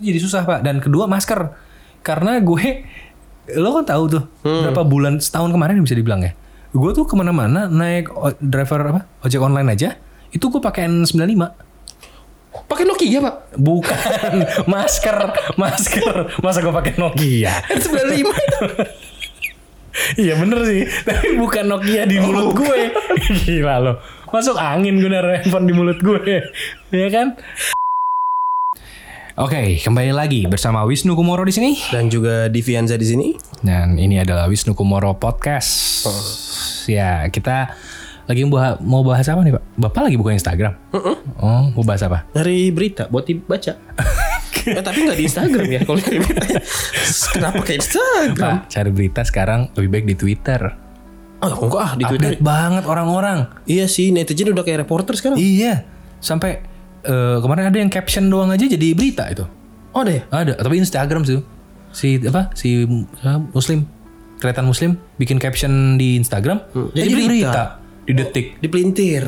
jadi susah pak. Dan kedua masker, karena gue lo kan tahu tuh berapa bulan setahun kemarin bisa dibilang ya. Gue tuh ke mana-mana naik driver apa ojek online aja, itu gue pakai N95. Pakai Nokia pak. Bukan masker, masker. Masa gue pakai Nokia? N95 itu. Iya bener sih, tapi bukan Nokia di mulut gue. Gila lo, masuk angin gue naruh handphone di mulut gue, ya kan? Oke, kembali lagi bersama Wisnu Kumoro di sini. Dan juga Divianza di sini. Dan ini adalah Wisnu Kumoro Podcast. Ya, kita lagi mau bahas, mau bahas apa nih, Pak? Bapak lagi buka Instagram. Oh, mau bahas apa? Nyari berita buat dibaca. eh, tapi nggak di Instagram ya kalau berita. Kenapa ke Instagram? Pak, cari berita sekarang lebih baik di Twitter. Oh enggak ah di Twitter. Update banget orang-orang. Iya sih netizen udah kayak reporter sekarang. Iya, sampai eh, kemarin ada yang caption doang aja jadi berita itu. Oh deh. Ada, tapi Instagram sih. Si apa? Si uh, Muslim, kelihatan Muslim bikin caption di Instagram, jadi jadi berita. berita. di detik. Dipelintir.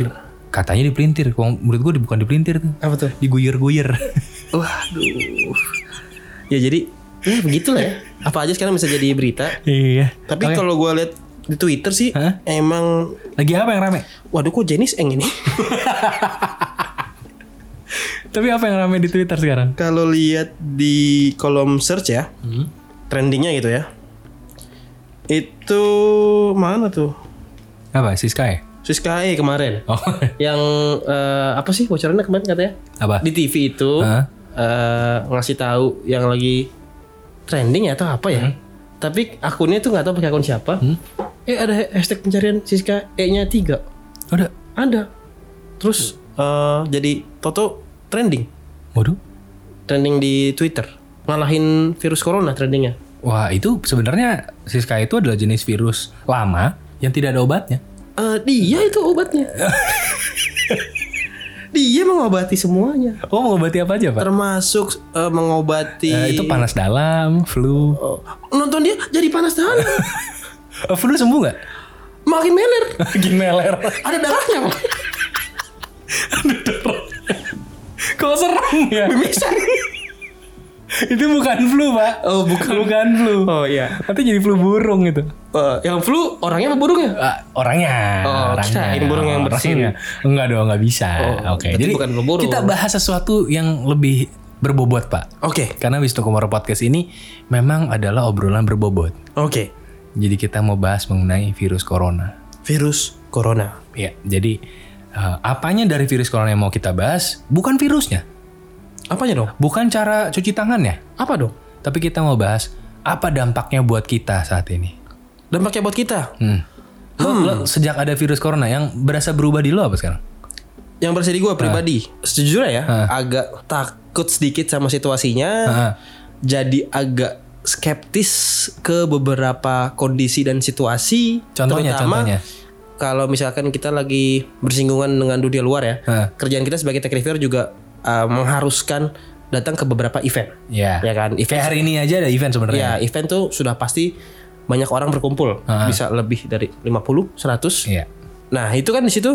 Katanya dipelintir, kok menurut gue bukan dipelintir tuh. Apa tuh? Diguyur-guyur. Waduh. Ya jadi ya begitulah ya. Apa aja sekarang bisa jadi berita. iya. Tapi Oke. kalau gue lihat di Twitter sih Hah? emang lagi apa yang rame? waduh kok Jenis Eng ini. Tapi apa yang rame di Twitter sekarang? kalau lihat di kolom search ya, trendingnya gitu ya. Itu mana tuh? Apa? Si Sky? Siskae kemarin. Oh. Yang eh, apa sih bocorannya kemarin katanya? apa? Di TV itu Hah? eh, ngasih tahu yang lagi trending ya atau apa ya? Tapi akunnya tuh nggak tahu pakai akun siapa. Eh ada hashtag pencarian Siska E-nya tiga. Udah. Ada. Terus eh, jadi Toto trending, Waduh. trending di Twitter. Ngalahin virus corona trendingnya. Wah, itu sebenarnya si Sky itu adalah jenis virus lama yang tidak ada obatnya. Eh, dia itu obatnya. dia mengobati semuanya. Oh, mengobati apa aja, Pak? Termasuk eh, mengobati Eh, itu panas dalam, flu. Oh, nonton dia jadi panas dalam. Oh, flu sembuh nggak? Makin meler. Makin meler. Ada darahnya. Pak. Kok serem ya? Mimisan. itu bukan flu, Pak. Oh, bukan. Bukan flu. Oh iya. Nanti jadi flu burung gitu. Eh, yang flu orangnya apa burungnya? Ah, orangnya, Oh, orangnya. kirain burung yang bersin. Enggak dong, enggak bisa. Oh, Oke, berarti jadi bukan flu burung. kita bahas sesuatu yang lebih berbobot, Pak. Oke. Karena Wisnu Kumoro Podcast ini memang adalah obrolan berbobot. Oke. Jadi kita mau bahas mengenai virus corona. Virus corona. Ya, jadi eh, apanya dari virus corona yang mau kita bahas? Bukan virusnya, Apanya dong? bukan cara cuci tangannya, Apa dong? tapi kita mau bahas apa dampaknya buat kita saat ini. Dampaknya buat kita. Hmm. Lo, lo sejak ada virus corona yang berasa berubah di lo apa sekarang? Yang berasa di gue pribadi, sejujurnya ya, agak takut sedikit sama situasinya. Ah. Jadi agak skeptis ke beberapa kondisi dan situasi. Contohnya, terutama contohnya. Kalau misalkan kita lagi bersinggungan dengan dunia luar ya, Ah. kerjaan kita sebagai tech reviewer juga uh, mengharuskan datang ke beberapa event. Ya. Ya kan, event Kayak hari ini aja ada event sebenarnya. Ya, event tuh sudah pasti banyak orang berkumpul, bisa lebih dari 50, 100. Iya. Nah, itu kan di situ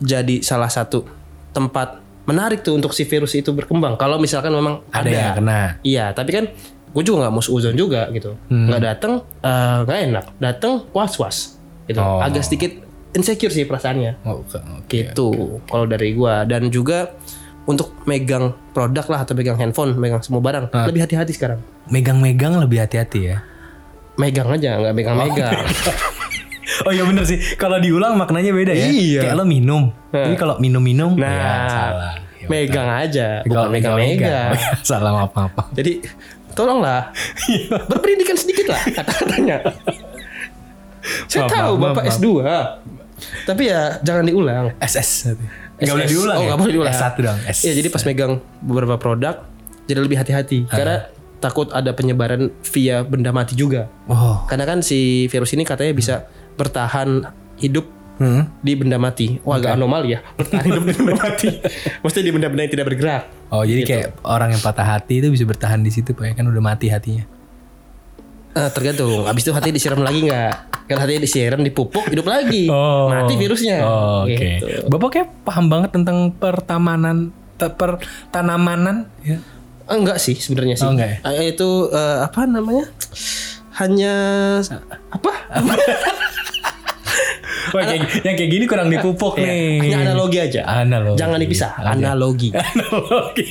jadi salah satu tempat menarik tuh untuk si virus itu berkembang. Kalau misalkan memang Ada ada, yang kena. Iya, tapi kan gue juga nggak mau seuzon juga gitu. Hmm. Nggak datang eh, nggak enak. Datang was-was. Gitu. Oh. Agak sedikit insecure sih perasaannya. Oh, oke, oke. Gitu. Kalau dari gua dan juga untuk megang produk lah atau megang handphone, megang semua barang, lebih hati-hati sekarang. Megang-megang lebih hati-hati ya. Megang aja, nggak megang-megang. Oh iya bener sih. Kalau diulang maknanya beda ya. Iya. Kayak lo minum. Tapi kalau minum-minum Nah, ya salah. Ya, megang aja, Kalau bukan megang-megang. Oh, iya, salah apa-apa. Jadi tolonglah berpendidikan sedikit lah kata-katanya. Saya Maaf, tahu maaf, bapak maaf. S2, tapi ya jangan diulang. SS. Enggak boleh diulang Oh, ya? nggak boleh diulang. S1 dong. S. Iya, jadi pas megang beberapa produk, jadi lebih hati-hati karena takut ada penyebaran via benda mati juga. Oh. Karena kan si virus ini katanya bisa bertahan hidup Hmm. di benda mati. Wah, agak anomali ya. Bertahan hidup di benda mati. Maksudnya di benda-benda yang tidak bergerak. Oh jadi kayak orang yang patah hati itu bisa bertahan di situ pak ya kan udah mati hatinya. Eh, tergantung. Habis itu hati disiram lagi nggak? Kalau hatinya disiram dipupuk hidup lagi. Oh. Mati virusnya. Oh, Oke. Gitu. Bapak kayak paham banget tentang pertamanan pertanamanan ya. Ah, enggak sih sebenarnya sih. Oh, enggak ya? Ah, itu eh, apa namanya? Hanya apa? Wah, kayak, yang kayak gini kurang dipupuk Iya, nih. Hanya analogi aja. Analogi. Jangan dipisah. Analogi. Analogi.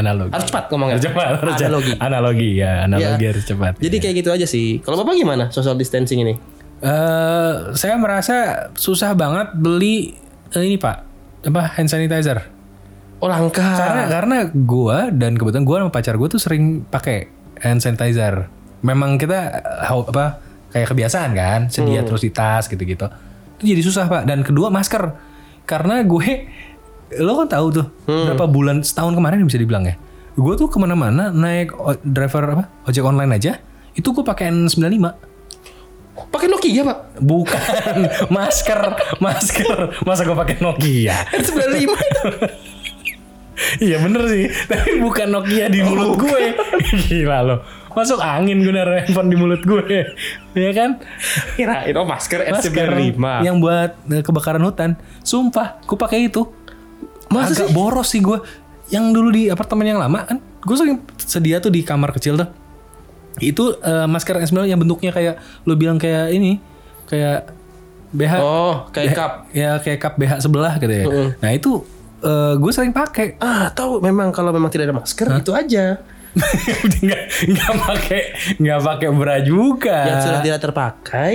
Analogi. Harus cepat ngomongnya. Harus cepat, harus cepat. Analogi. Analogi ya, analogi Ya. harus cepat. Jadi kayak gitu aja sih. Kalau Bapak gimana social distancing ini? Eh, saya merasa susah banget beli eh, ini Pak, apa hand sanitizer. Oh langka. Karena karena gua dan kebetulan gua sama pacar gua tuh sering pakai hand sanitizer. Memang kita eh, apa kayak kebiasaan kan, sedia terus di tas gitu-gitu. Itu jadi susah pak. Dan kedua masker, karena gue lo kan tahu tuh berapa bulan setahun kemarin bisa dibilang ya. Gue tuh ke mana-mana naik driver apa ojek online aja, itu gue pakai N95. Pakai Nokia pak. Bukan masker, masker. Masa gue pakai Nokia? N95 itu. Iya bener sih Tapi bukan Nokia di mulut gue Gila lo Masuk angin gue naruh handphone di mulut gue Iya kan Kirain oh masker Masker N95. Yang buat eh, kebakaran hutan Sumpah Gue pakai itu Masa Agak sih? boros sih gue Yang dulu di apartemen yang lama kan Gue sering sedia tuh di kamar kecil tuh. Itu eh, masker N95 yang bentuknya kayak Lo bilang kayak ini Kayak BH Oh, kayak BH cup. Ya kayak cup BH sebelah gitu ya. Nah itu eh, Gue sering pakai. Ah, tahu memang kalau memang tidak ada masker itu aja. nggak nggak pakai nggak pakai bra juga. Yang sudah tidak terpakai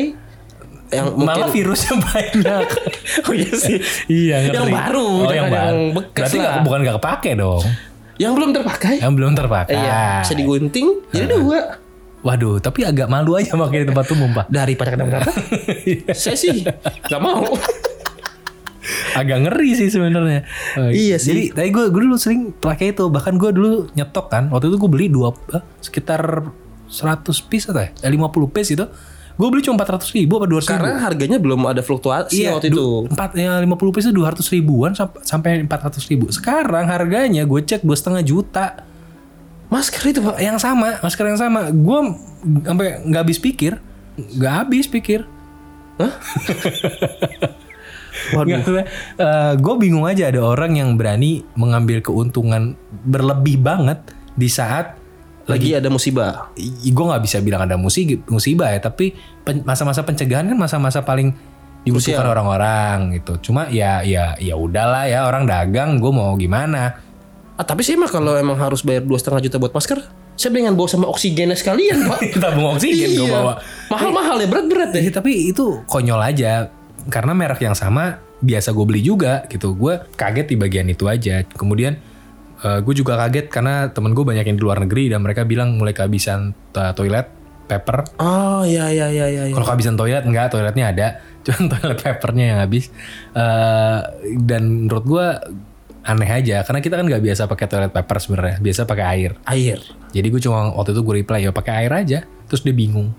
yang malah mungkin virusnya banyak Oh iya sih. iya ngeri. Yang baru, oh, yang baru yang bekas berarti lah. nggak- bukan nggak kepake dong Yang belum terpakai. yang belum terpakai Iya, bisa digunting jadi dua. waduh tapi agak malu aja pakai di tempat umum pak Daripada kenapa-kenapa. Saya sih nggak mau. agak ngeri sih sebenarnya Oh, Iya sih. jadi tadi gue gue dulu sering pakai itu bahkan gue dulu nyetok kan waktu itu gue beli dua eh, sekitar 100 piece atau ya eh, 50 piece itu gue beli cuma 400 ribu apa 200 ribu Karena harganya belum ada fluktuasi waktu itu. du- Empat ya 50 piece itu 200 ribuan sampai sampai 400 ribu. Sekarang harganya gue cek dua setengah juta. Masker itu pak. Yang sama, masker yang sama. Gue sampai nggak habis pikir, nggak habis pikir. Waduh. gue Eh, bingung aja ada orang yang berani mengambil keuntungan berlebih banget di saat Lagi ada musibah. gue nggak bisa bilang ada musibah, ya, tapi pen- masa-masa pencegahan kan masa-masa paling dibutuhkan orang-orang gitu. Cuma ya ya ya udahlah ya orang dagang, gue mau gimana? Ah, tapi sih mah kalau emang harus bayar dua setengah juta buat masker, saya pengen bawa sama oksigennya sekalian pak. Tabung oksigen gue Iya. bawa. Mahal-mahal ya berat-berat ya. Eh, tapi itu konyol aja karena merek yang sama biasa gue beli juga gitu. Gue kaget di bagian itu aja. Kemudian gue juga kaget karena temen gue banyak yang di luar negeri dan mereka bilang mulai kehabisan to- toilet paper Oh iya iya iya iya. iya. Kalau kehabisan toilet enggak, toiletnya ada, cuman toilet papernya yang habis. Eh, dan menurut gua aneh aja, karena kita kan nggak biasa pakai toilet paper sebenarnya, biasa pakai air. Air. Jadi gue cuma waktu itu gue reply ya pakai air aja, terus dia bingung.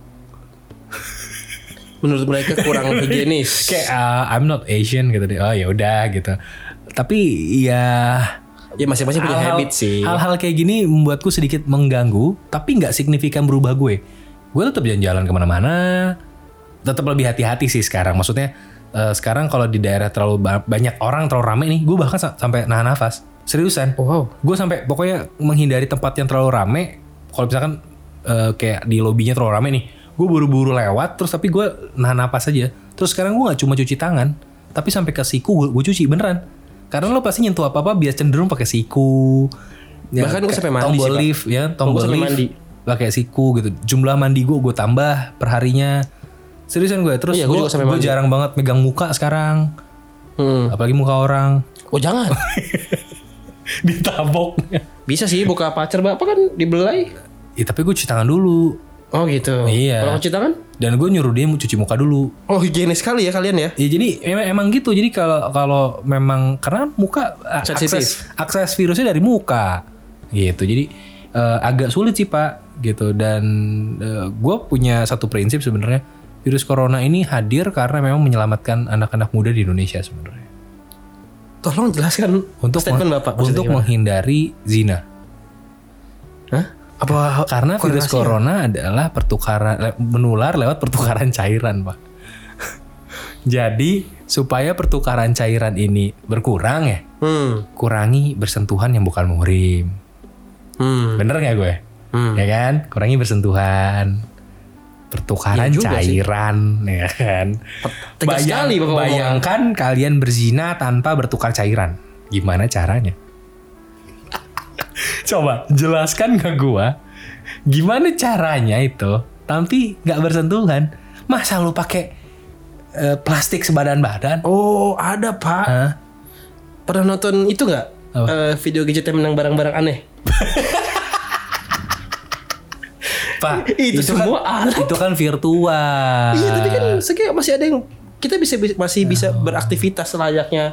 Menurut mereka kurang higienis. Kayak "Ah, I'm not Asian gitu deh. Oh ya udah gitu. Tapi ya Ya masing-masing punya habit sih. Hal-hal kayak gini membuatku sedikit mengganggu, tapi nggak signifikan berubah gue. Gue tetap jalan-jalan ke mana-mana, tetap lebih hati-hati sih sekarang. Maksudnya eh, sekarang kalau di daerah terlalu ba- banyak orang terlalu rame nih, gue bahkan sa- sampai nahan nafas. Seriusan. Wow. Gue sampai pokoknya menghindari tempat yang terlalu rame. Kalau misalkan eh, kayak di lobbynya terlalu rame nih, gue buru-buru lewat, terus tapi gue nahan napas aja. Terus sekarang gue nggak cuma cuci tangan, tapi sampai ke siku gue, gue cuci beneran. Karena lo pasti nyentuh apa-apa biar cenderung pakai siku. Bahkan gue sampai mandi tombol sih, lift ya, tombol lift. mandi. Pakai siku gitu. Jumlah mandi gue gue tambah perharinya. Seriusan gue. Terus Iya, gue gue mandi. jarang banget megang muka sekarang. Hmm. Apalagi muka orang. Oh jangan. Ditabok. Bisa sih buka pacar bapak kan dibelai. ya tapi gue cuci tangan dulu. Oh gitu. Iya. Kalau cuci tangan? Dan gue nyuruh dia mau cuci muka dulu. Oh higienis sekali ya kalian ya. Ya jadi emang, emang gitu. Jadi kalau kalau memang karena muka Sensitif. akses akses virusnya dari muka gitu. Jadi eh, agak sulit sih pak gitu. Dan gue punya satu prinsip sebenarnya virus corona ini hadir karena memang menyelamatkan anak-anak muda di Indonesia sebenarnya. Tolong jelaskan Untuk statement bapak. untuk gimana? menghindari zina. Hah? Apa Karena virus corona adalah pertukaran menular lewat pertukaran cairan, Pak. Jadi supaya pertukaran cairan ini berkurang ya, Hmm. kurangi bersentuhan yang bukan muhrim. Hmm. Bener nggak gue? Hmm. Ya kan? Kurangi bersentuhan. Pertukaran Iya juga sih. cairan, ya kan? Tegas sekali Bapak ngomong. bayangkan kalian berzina tanpa bertukar cairan. Gimana caranya? Coba jelaskan ke gua gimana caranya itu tapi nggak bersentuhan. Masa lu pakai eh, plastik sebadan badan? Oh, ada Pak. Hah? Pernah nonton itu nggak? Eh, video gadget yang menang barang-barang aneh. Pak, Itu semua kan, alat. itu kan virtual. Iya, tapi kan masih ada yang kita bisa masih bisa beraktivitas layaknya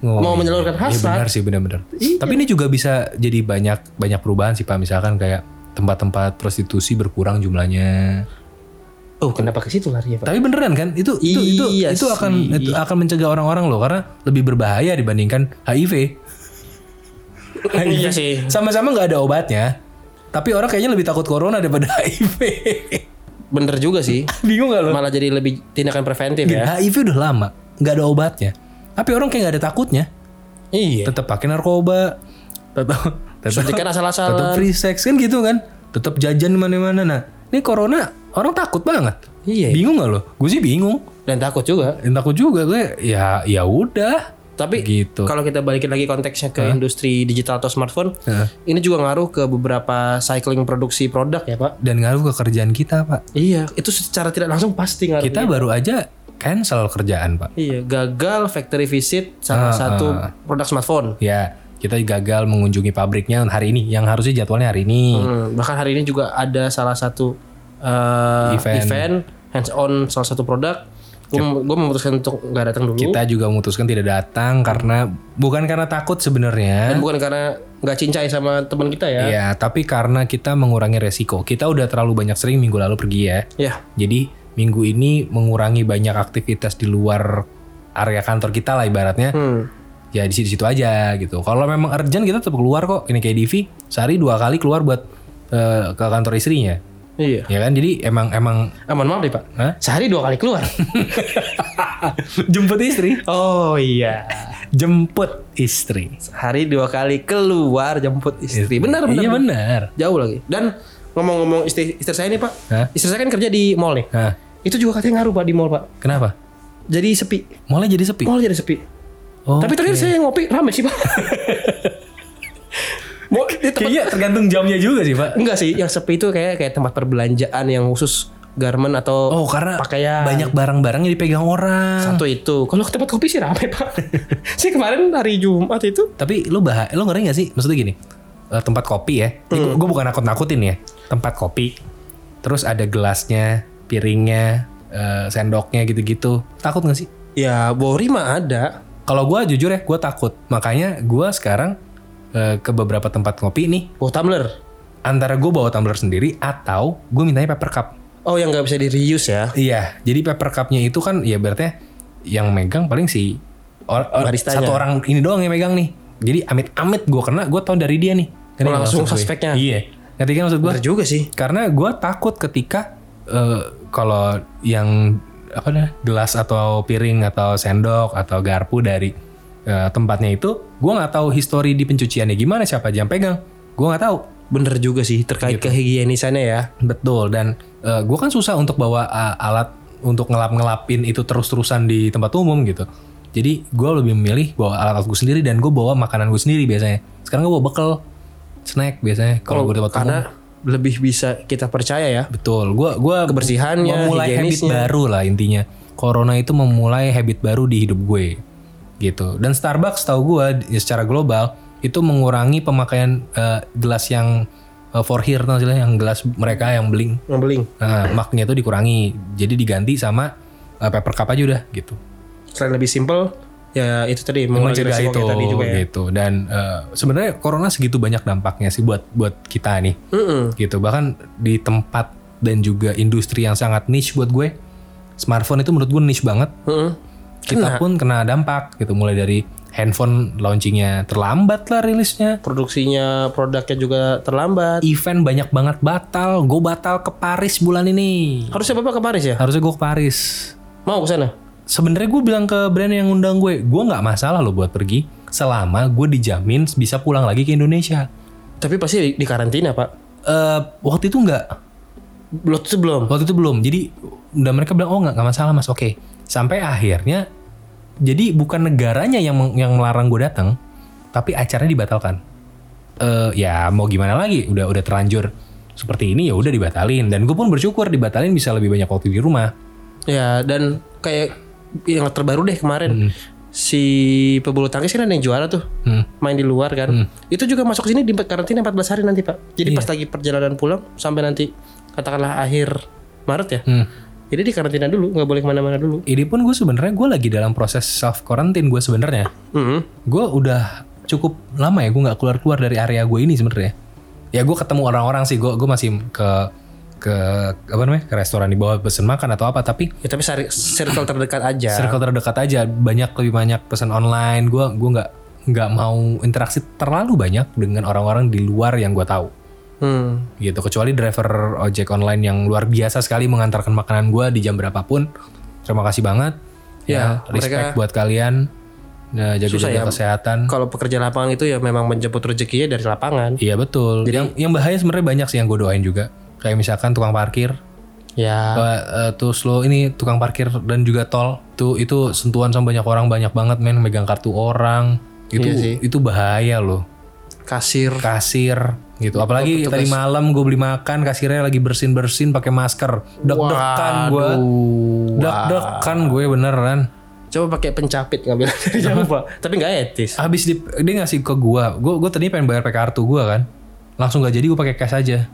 Oh, mau iya. menyalurkan Iya hasrat. benar sih benar-benar. Iya. Tapi ini juga bisa jadi banyak banyak perubahan sih Pak. Misalkan kayak tempat-tempat prostitusi berkurang jumlahnya. Oh, kenapa ke situ larinya, Pak? Tapi beneran kan? Itu itu itu Iya itu akan sih. itu akan mencegah orang-orang loh karena lebih berbahaya dibandingkan HIV. Iya sih. Sama-sama nggak ada obatnya. Tapi orang kayaknya lebih takut corona daripada HIV. Bener juga sih. Bingung gak lo? Malah jadi lebih tindakan preventif ya. HIV udah lama, nggak ada obatnya. Tapi orang kayak nggak ada takutnya. Iya. Tetap pakai narkoba, tetap tetap Suntikan tetap asal-asalan. free sex kan gitu kan. Tetap jajan mana-mana. Nah, ini corona orang takut banget. Iya. Bingung gak lo? Gue sih bingung. Dan takut juga. Dan takut juga gue. Ya ya udah. Tapi Gitu. kalau kita balikin lagi konteksnya ke industri digital atau smartphone, Hah? ini juga ngaruh ke beberapa cycling produksi produk ya, Pak. Dan ngaruh ke kerjaan kita pak. Iya, itu secara tidak langsung pasti ngaruh. Kita baru aja cancel kerjaan pak. Iya, gagal factory visit salah Ah, satu ah. produk smartphone. Ya kita gagal mengunjungi pabriknya hari ini. Yang harusnya jadwalnya hari ini. Hmm, bahkan hari ini juga ada salah satu uh, Event. event. hands on salah satu produk. Gue memutuskan untuk nggak datang dulu. Kita juga memutuskan tidak datang karena bukan karena takut sebenarnya. Dan bukan karena nggak cincai sama teman kita ya. Iya, tapi karena kita mengurangi resiko. Kita udah terlalu banyak sering minggu lalu pergi ya. Ya, Jadi minggu ini mengurangi banyak aktivitas di luar area kantor kita lah ibaratnya. hmm. Ya di situ-situ aja gitu. Kalau memang urgent kita tetap keluar kok. Ini kayak Divi, sehari dua kali keluar buat eh, ke kantor istrinya. Iya. Ya kan? Jadi emang emang Aman maaf deh pak. Hah? Sehari dua kali keluar. jemput istri. oh iya. Jemput istri. Sehari dua kali keluar jemput istri. Benar benar. Iya benar. Jauh lagi. Dan ngomong-ngomong istri istri saya nih pak. Hah? Istri saya kan kerja di mall nih. Nah, Itu juga katanya ngaruh pak di mall pak. kenapa? Jadi sepi. Mulai jadi sepi. Mall jadi sepi. Oh, Tapi terakhir saya ngopi rame sih pak. Mau di tempat kayaknya tergantung jamnya juga sih, Pak. enggak sih, yang sepi itu kayak kayak tempat perbelanjaan yang khusus garment atau Oh, karena pakaian. banyak barang-barangnya dipegang orang. Satu itu. Kalau ke tempat kopi sih rame pak. sih kemarin hari Jumat itu. Tapi lu bah, lu ngeri gak sih? Maksudnya gini, eh, tempat kopi ya. Hmm. Gue bukan nakut-nakutin ya. Tempat kopi. Terus ada gelasnya, piringnya, eh, sendoknya gitu-gitu. Takut gak sih? Ya Bori mah ada. Kalau gue jujur ya, gue takut. Makanya gue sekarang eh, ke beberapa tempat kopi nih. Oh tumbler. Antara gue bawa tumbler sendiri atau gue mintanya paper cup. Oh yang nggak bisa di reuse ya. Iya, jadi paper cupnya itu kan ya berarti yang megang paling si or, or- Baristanya. satu orang ini doang yang megang nih. Jadi amit-amit gue kena, gue tau dari dia nih. Oh, langsung gue? suspeknya. Iya, ngerti kan maksud gue? Bener juga sih. Karena gue takut ketika eh, kalau yang apa nih gelas atau piring atau sendok atau garpu dari eh, tempatnya itu, gue nggak tahu histori di pencuciannya gimana siapa aja yang pegang, gue nggak tahu. Bener juga sih terkait Gitu. kehigienisannya ya. Betul dan gue kan susah untuk bawa uh, alat untuk ngelap-ngelapin itu terus-terusan di tempat umum gitu. Jadi gue lebih memilih bawa alat gue sendiri dan gue bawa makanan gue sendiri biasanya. Sekarang gue bawa bekal snack biasanya kalau gue di tempat umum. karena lebih bisa kita percaya ya. Betul. Gue gua Kebersihannya, memulai habit baru lah intinya. Corona itu memulai habit baru di hidup gue. Gitu. Dan Starbucks tahu gue secara global itu mengurangi pemakaian eh, gelas yang eh, for here tau sih, yang gelas mereka yang bling Ngebeling. Nah, maknya itu dikurangi. Jadi diganti sama uh, paper cup aja udah gitu. Selain lebih simple, ya itu tadi Mencegah itu tadi juga ya. gitu. Dan uh, sebenarnya corona segitu banyak dampaknya sih buat buat kita nih. Mm-mm. Gitu. Bahkan di tempat dan juga industri yang sangat niche buat gue. Smartphone itu menurut gue niche banget. Mm-mm. Kita pun kena dampak gitu mulai dari handphone launchingnya terlambat lah rilisnya. Produksinya, produknya juga terlambat. Event banyak banget batal. Gue batal ke Paris bulan ini. Harusnya bapak ke Paris ya? Harusnya gue ke Paris. Mau ke sana? Sebenarnya gue bilang ke brand yang undang gue, gue nggak masalah loh buat pergi selama gue dijamin bisa pulang lagi ke Indonesia. Tapi pasti di, di karantina pak. Eh waktu itu nggak, Belum itu belum. waktu itu belum. Jadi udah mereka bilang oh nggak nggak masalah mas, oke. Sampai akhirnya, jadi bukan negaranya yang yang melarang gue datang, tapi acaranya dibatalkan. Eh ya mau gimana lagi, udah udah terlanjur seperti ini ya udah dibatalin. Dan gue pun bersyukur dibatalin bisa lebih banyak waktu di rumah. Ya dan kayak yang terbaru deh kemarin si pebulu tangkis kan ada yang juara tuh Hmm. main di luar kan. Itu juga masuk sini di karantina 14 hari nanti pak. Jadi Iya. pas lagi perjalanan pulang sampai nanti katakanlah akhir Maret ya. Hmm. Jadi di karantina dulu nggak boleh ke mana-mana dulu. Ini pun gue sebenarnya gue lagi dalam proses self quarantine gue sebenarnya. Mhm. Gue udah cukup lama ya gue nggak keluar keluar dari area gue ini sebenarnya. Ya gue ketemu orang-orang sih gue gue masih ke ke apa namanya ke restoran di bawah pesen makan atau apa tapi Ya tapi circle terdekat aja. circle terdekat aja banyak lebih banyak pesan online gue gue nggak nggak mau interaksi terlalu banyak dengan orang-orang di luar yang gue tahu Hmm. gitu kecuali driver ojek online yang luar biasa sekali mengantarkan makanan gue di jam berapapun terima kasih banget ya, Ya, respect mereka- buat kalian ya, Susah jaga-jaga ya. kesehatan Kalau pekerja lapangan itu ya memang menjemput rezekinya dari lapangan. iya betul yang yang bahaya sebenarnya banyak sih yang gue doain juga kayak misalkan tukang parkir. Ya. Eh, eh, terus lo ini tukang parkir dan juga tol tuh itu sentuhan sama banyak orang banyak banget men. Megang kartu orang. Itu Iya sih. itu bahaya loh Kasir. kasir gitu. Apalagi tadi malam gue beli makan kasirnya lagi bersin bersin pakai masker. Deg-degan gue deg-degan gue beneran. Coba pakai pencapit ngambil. Dari. Tapi nggak etis. habis di, dia ngasih ke gue gue gue tadi pengen bayar pakai kartu gue kan. Langsung gak jadi gue pakai cash aja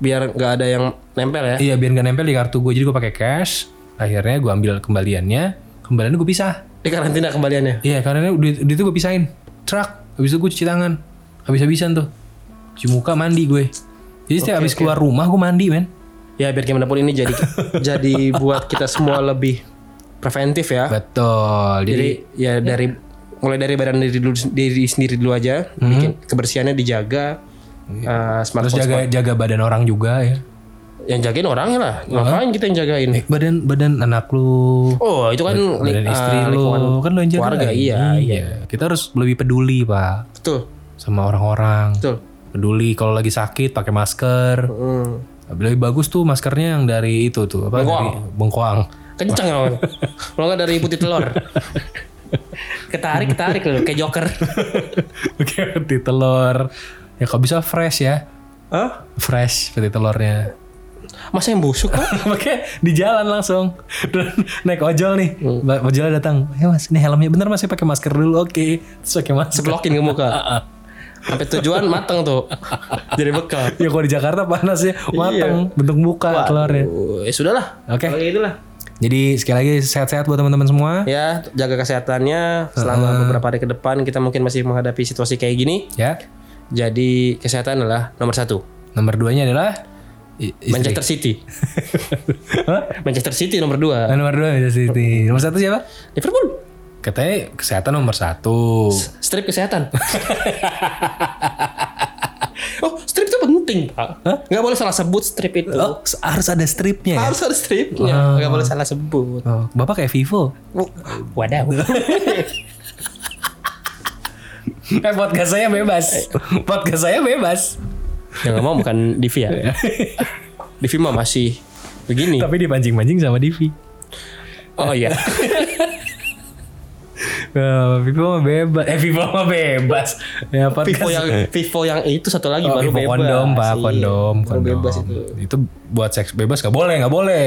Biar nggak ada yang nempel ya. iya biar gak nempel di kartu gue jadi gue pakai cash akhirnya gue ambil kembaliannya. Kembaliannya gue pisah. Di karantina kembaliannya. Iya karena duit, duit itu gue pisahin. Truk Habis itu gue cuci tangan. Habis-habisan tuh. Cuci muka mandi gue. Jadi setiap habis keluar rumah gue mandi men. Ya biar gimana pun ini jadi jadi buat kita semua lebih preventif ya. Betul Jadi, Jadi ya dari mulai dari badan diri dulu diri sendiri dulu aja, bikin kebersihannya dijaga. Eh, Terus smartphone jaga jaga badan orang juga ya yang jagain orangnya lah. Ngapain kita yang jagain? eh, Badan badan anak lu Oh, itu kan Badan li- istri eh, lu Kan lu yang jaga keluarga iya, iya. Kita harus lebih peduli pak Betul. Sama orang-orang Betul. Peduli kalau lagi sakit pakai masker Hmm. Lebih bagus tuh maskernya yang dari itu tuh apa Bengkoang. dari bengkoang. Kencang kawan. Kalau nggak dari putih telur. ketarik ketarik loh kayak joker. Oke, peti telur. Ya kalau bisa fresh ya. Hah? Fresh peti telurnya. Masa yang busuk pak? Makanya di jalan langsung. Naik ojol nih. Ba- Ojolnya datang. Ya mas, ini helmnya bener mas, pakai masker dulu. Oke. Terus pakai masker. Seblokin ke muka. Sampai tujuan mateng tuh. Jadi bekal. Ya kalau di Jakarta panas ya. Mateng. Bentuk muka telurnya. Oh, ya sudahlah. Oke. Kalau gitu lah. Jadi sekali lagi sehat-sehat buat teman-teman semua. Ya, jaga kesehatannya selama beberapa hari ke depan kita mungkin masih menghadapi situasi kayak gini. Ya. Jadi kesehatan adalah nomor satu. Nomor duanya adalah istri. Manchester City. Hah? Manchester City nomor dua. Nah, nomor dua Manchester City. Nomor satu siapa? Liverpool. Katanya kesehatan nomor satu. Strip kesehatan. oh, strip itu penting, Pak. Nggak boleh salah sebut strip itu. Oh, harus ada stripnya ya? Harus ada stripnya. Nggak boleh salah sebut. Oh, bapak kayak Vivo. Wadaw. Eh podcast saya bebas. podcast saya bebas. Yang mau bukan Divi ya. Divi mah masih begini. Tapi dipancing-pancing sama Divi. Oh iya. Eh, Vivo mah bebas. Eh Vivo mah bebas. Ya podcast. Vivo yang Vivo yang itu satu lagi Oh, baru Vivo bebas. kondom pak Iya, kondom baru kondom bebas itu. itu buat seks bebas nggak boleh nggak boleh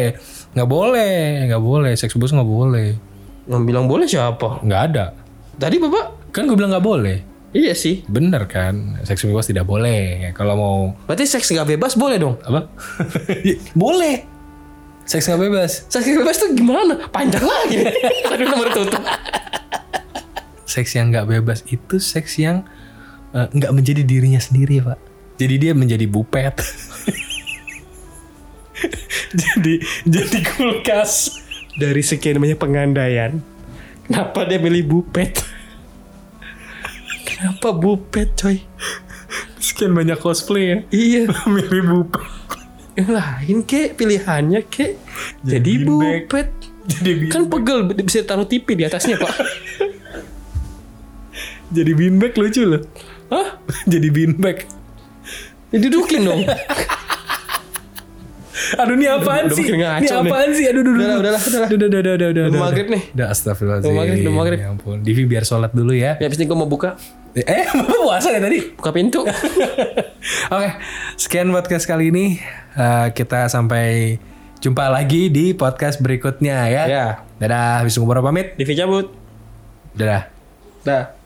nggak boleh nggak boleh seks bebas nggak boleh Yang bilang boleh siapa? nggak ada Tadi bapak? kan gue bilang nggak boleh Iya sih. bener kan seks bebas tidak boleh Ya, kalau mau Berarti seks nggak bebas boleh dong? apa boleh seks nggak bebas Seks nggak bebas tuh gimana? Panjang lagi. Aduh nomor tutup. seks yang nggak bebas itu seks yang eh, nggak menjadi dirinya sendiri pak jadi dia menjadi bupet jadi jadi kulkas Dari sekian banyak pengandaian, kenapa dia milih bupet? Kenapa bupet coy? sekian banyak cosplay ya Iya, milih bupet yang lain kek pilihannya kek jadi Jadi bupet. Jadi bin, Kan pegel bisa taruh TV di atasnya, Pak. jadi beanbag lucu loh. Hah? jadi beanbag. Didudukin dong. Aduh ini apaan udah sih? Ini nih. apaan sih? Aduh, aduh, Udahlah, udahlah, udahlah. Udah, udah, udah, udah, udah. Udah maghrib nih. Udah astagfirullahaladzim. Udah maghrib, udah maghrib. Ya ampun. Divi biar sholat dulu ya. ya, habis ini gue mau buka. Eh, puasa ya tadi? Buka pintu. Oke, sekian podcast kali ini. Eh, kita sampai jumpa lagi di podcast berikutnya ya. ya. Dadah, Wisnu Kubara pamit. Divi cabut. Dadah. Dah.